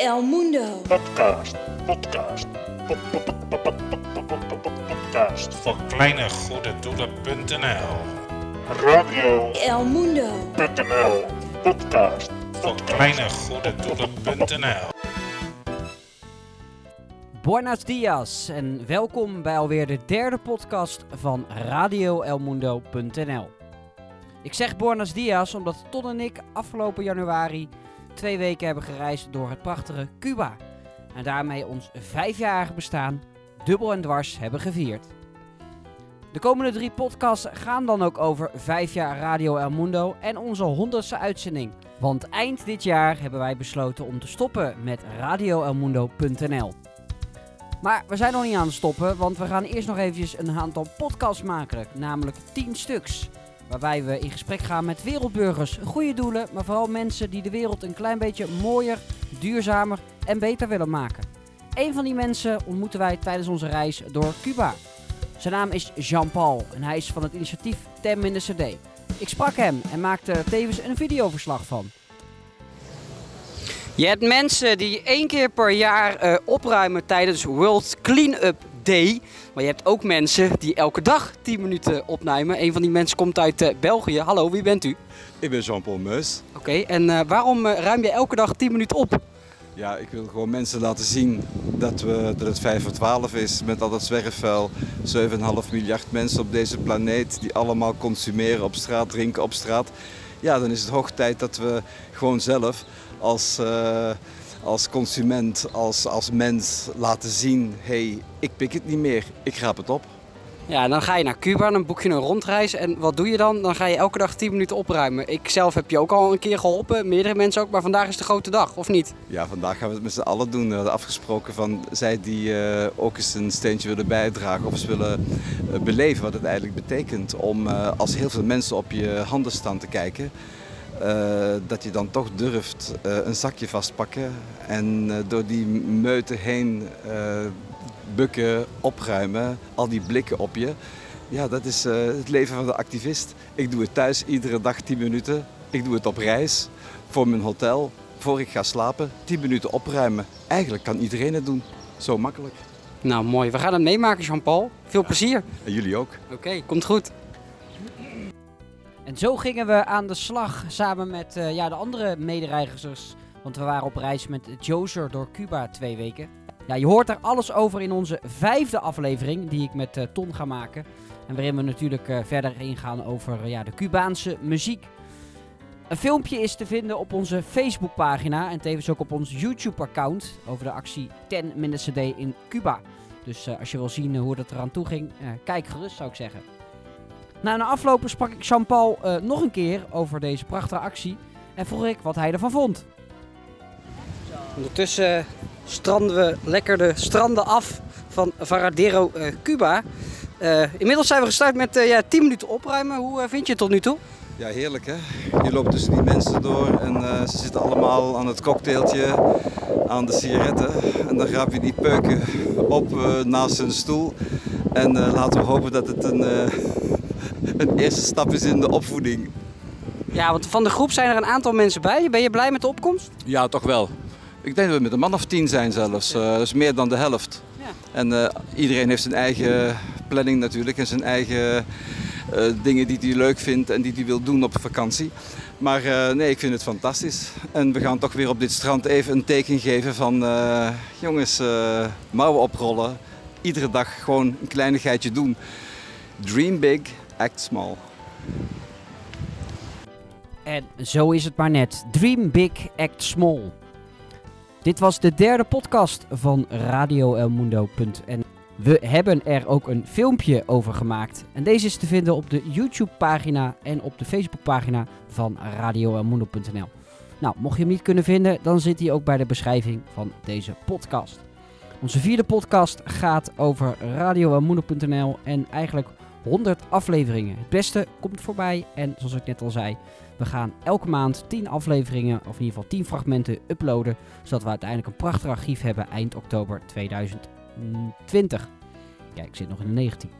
El Mundo. Podcast, podcast, podcast. Van kleine Radio El Mundo.nl Podcast van kleine goede Buenos dias en welkom bij alweer de derde podcast van Radio El Mundo.nl. Ik zeg Buenos dias omdat Ton en ik afgelopen januari twee weken hebben gereisd door het prachtige Cuba. En daarmee ons vijfjarige bestaan dubbel en dwars hebben gevierd. De komende drie podcasts gaan dan ook over vijf jaar Radio El Mundo en onze honderdste uitzending. Want eind dit jaar hebben wij besloten om te stoppen met radioelmundo.nl. Maar we zijn nog niet aan het stoppen, want we gaan eerst nog eventjes een aantal podcasts maken, namelijk 10 stuks. Waarbij we in gesprek gaan met wereldburgers, goede doelen, maar vooral mensen die de wereld een klein beetje mooier, duurzamer en beter willen maken. Een van die mensen ontmoeten wij tijdens onze reis door Cuba. Zijn naam is Jean-Paul en hij is van het initiatief Tem in de CD. Ik sprak hem en maakte tevens een videoverslag van. Je hebt mensen die één keer per jaar eh, opruimen tijdens World Clean-up Day. Maar je hebt ook mensen die elke dag 10 minuten opnemen. Een van die mensen komt uit eh, België. Hallo, wie bent u? Ik ben Jean-Paul Meus. Oké, en eh, waarom eh, ruim je elke dag 10 minuten op? Ja, ik wil gewoon mensen laten zien dat, we, dat het 5 voor 12 is met al dat zwerfvuil. 7,5 miljard mensen op deze planeet die allemaal consumeren op straat, drinken op straat. Ja, dan is het hoog tijd dat we gewoon zelf als, als consument, als, als mens laten zien... hé, hey, ik pik het niet meer, ik graap het op. Ja, dan ga je naar Cuba, dan boek je een rondreis. En wat doe je dan? Dan ga je elke dag 10 minuten opruimen. Ik zelf heb je ook al een keer geholpen, meerdere mensen ook. Maar vandaag is de grote dag, of niet? Ja, vandaag gaan we het met z'n allen doen. We hadden afgesproken van zij die eh, ook eens een steentje willen bijdragen of eens willen eh, beleven wat het eigenlijk betekent om eh, als heel veel mensen op je handen staan te kijken, eh, dat je dan toch durft eh, een zakje vastpakken en eh, door die meute heen bukken, opruimen, al die blikken op je. Ja, dat is het leven van de activist. Ik doe het thuis iedere dag 10 minuten. Ik doe het op reis, voor mijn hotel, voor ik ga slapen. 10 minuten opruimen. Eigenlijk kan iedereen het doen. Zo makkelijk. Nou, mooi. We gaan het meemaken, Jean-Paul. Veel plezier. En jullie ook. Oké, komt goed. En zo gingen we aan de slag samen met eh, ja, de andere medereizigers. Want we waren op reis met Jozer door Cuba twee weken. Ja, je hoort er alles over in onze vijfde aflevering die ik met eh, Ton ga maken. En waarin we natuurlijk eh, verder ingaan over ja, de Cubaanse muziek. Een filmpje is te vinden op onze Facebookpagina en tevens ook op ons YouTube-account over de actie 10 Minutes a Day in Cuba. Dus als je wil zien hoe dat eraan toe ging, kijk gerust zou ik zeggen. Na een aflopen sprak ik Jean-Paul eh, nog een keer over deze prachtige actie en vroeg ik wat hij ervan vond. Ondertussen stranden we lekker de stranden af van Varadero, eh, Cuba. Eh, inmiddels zijn we gestart met eh, ja, 10 minuten opruimen. Hoe vind je het tot nu toe? Ja, heerlijk hè. Je loopt tussen die mensen door en eh, ze zitten allemaal aan het cocktailtje, aan de sigaretten. En dan raap je die peuken op eh, naast hun stoel. En eh, laten we hopen dat het een, eh, een eerste stap is in de opvoeding. Ja, want van de groep zijn er een aantal mensen bij. Ben je blij met de opkomst? Ja, toch wel. Ik denk dat we met een man of tien zijn zelfs. Eh, dat is meer dan de helft. Ja. En eh, iedereen heeft zijn eigen planning natuurlijk en zijn eigen eh, dingen die hij leuk vindt en die hij wil doen op vakantie. Maar nee, ik vind het fantastisch. En we gaan toch weer op dit strand even een teken geven van jongens, mouwen oprollen. Iedere dag gewoon een kleinigheidje doen. Dream big, act small. En zo is het maar net. Dream big, act small. Dit was de derde podcast van radioelmundo.nl. We hebben er ook een filmpje over gemaakt. En deze is te vinden op de YouTube-pagina en op de Facebook-pagina van radioelmundo.nl. Nou, mocht je hem niet kunnen vinden, dan zit hij ook bij de beschrijving van deze podcast. Onze vierde podcast gaat over radioelmundo.nl en eigenlijk 100 afleveringen. Het beste komt voorbij en zoals ik net al zei, we gaan elke maand 10 afleveringen, of in ieder geval 10 fragmenten uploaden, zodat we uiteindelijk een prachtig archief hebben eind oktober 2020. Kijk, ik zit nog in de 19.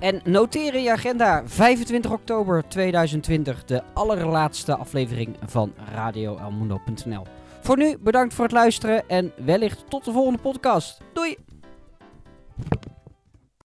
En noteer je agenda 25 oktober 2020 de allerlaatste aflevering van radioelmundo.nl. Voor nu bedankt voor het luisteren en wellicht tot de volgende podcast.